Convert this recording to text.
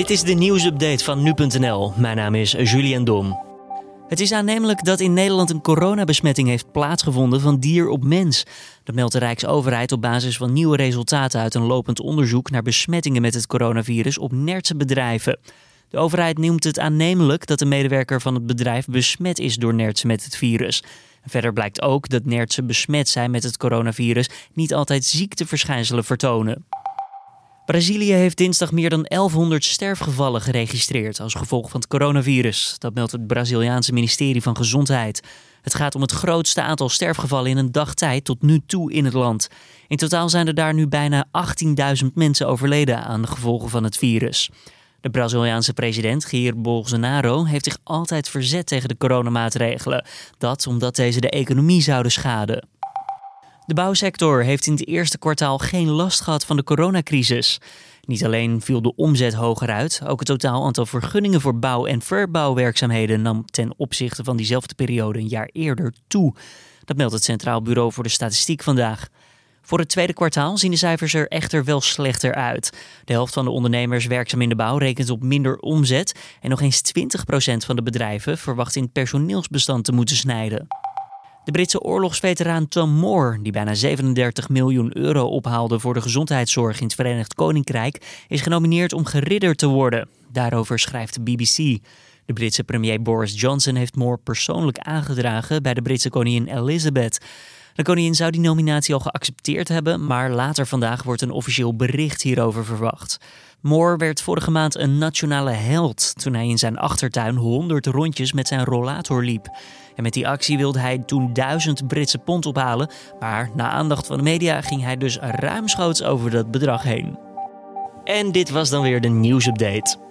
Dit is de nieuwsupdate van nu.nl. Mijn naam is Julian Dom. Het is aannemelijk dat in Nederland een coronabesmetting heeft plaatsgevonden van dier op mens. Dat meldt de Rijksoverheid op basis van nieuwe resultaten uit een lopend onderzoek naar besmettingen met het coronavirus op nertse bedrijven. De overheid noemt het aannemelijk dat de medewerker van het bedrijf besmet is door nertsen met het virus. Verder blijkt ook dat nertsen besmet zijn met het coronavirus niet altijd ziekteverschijnselen vertonen. Brazilië heeft dinsdag meer dan 1100 sterfgevallen geregistreerd als gevolg van het coronavirus. Dat meldt het Braziliaanse ministerie van Gezondheid. Het gaat om het grootste aantal sterfgevallen in een dag tijd tot nu toe in het land. In totaal zijn er daar nu bijna 18.000 mensen overleden aan de gevolgen van het virus. De Braziliaanse president Jair Bolsonaro heeft zich altijd verzet tegen de coronamaatregelen. Dat omdat deze de economie zouden schaden. De bouwsector heeft in het eerste kwartaal geen last gehad van de coronacrisis. Niet alleen viel de omzet hoger uit, ook het totaal aantal vergunningen voor bouw- en verbouwwerkzaamheden nam ten opzichte van diezelfde periode een jaar eerder toe. Dat meldt het Centraal Bureau voor de Statistiek vandaag. Voor het tweede kwartaal zien de cijfers er echter wel slechter uit. De helft van de ondernemers werkzaam in de bouw rekent op minder omzet en nog eens 20% van de bedrijven verwacht in het personeelsbestand te moeten snijden. De Britse oorlogsveteraan Tom Moore, die bijna 37 miljoen euro ophaalde voor de gezondheidszorg in het Verenigd Koninkrijk, is genomineerd om geridderd te worden. Daarover schrijft de BBC. De Britse premier Boris Johnson heeft Moore persoonlijk aangedragen bij de Britse koningin Elizabeth. De koningin zou die nominatie al geaccepteerd hebben, maar later vandaag wordt een officieel bericht hierover verwacht. Moore werd vorige maand een nationale held toen hij in zijn achtertuin 100 rondjes met zijn rollator liep. En met die actie wilde hij toen 1000 Britse pond ophalen, maar na aandacht van de media ging hij dus ruimschoots over dat bedrag heen. En dit was dan weer de nieuwsupdate.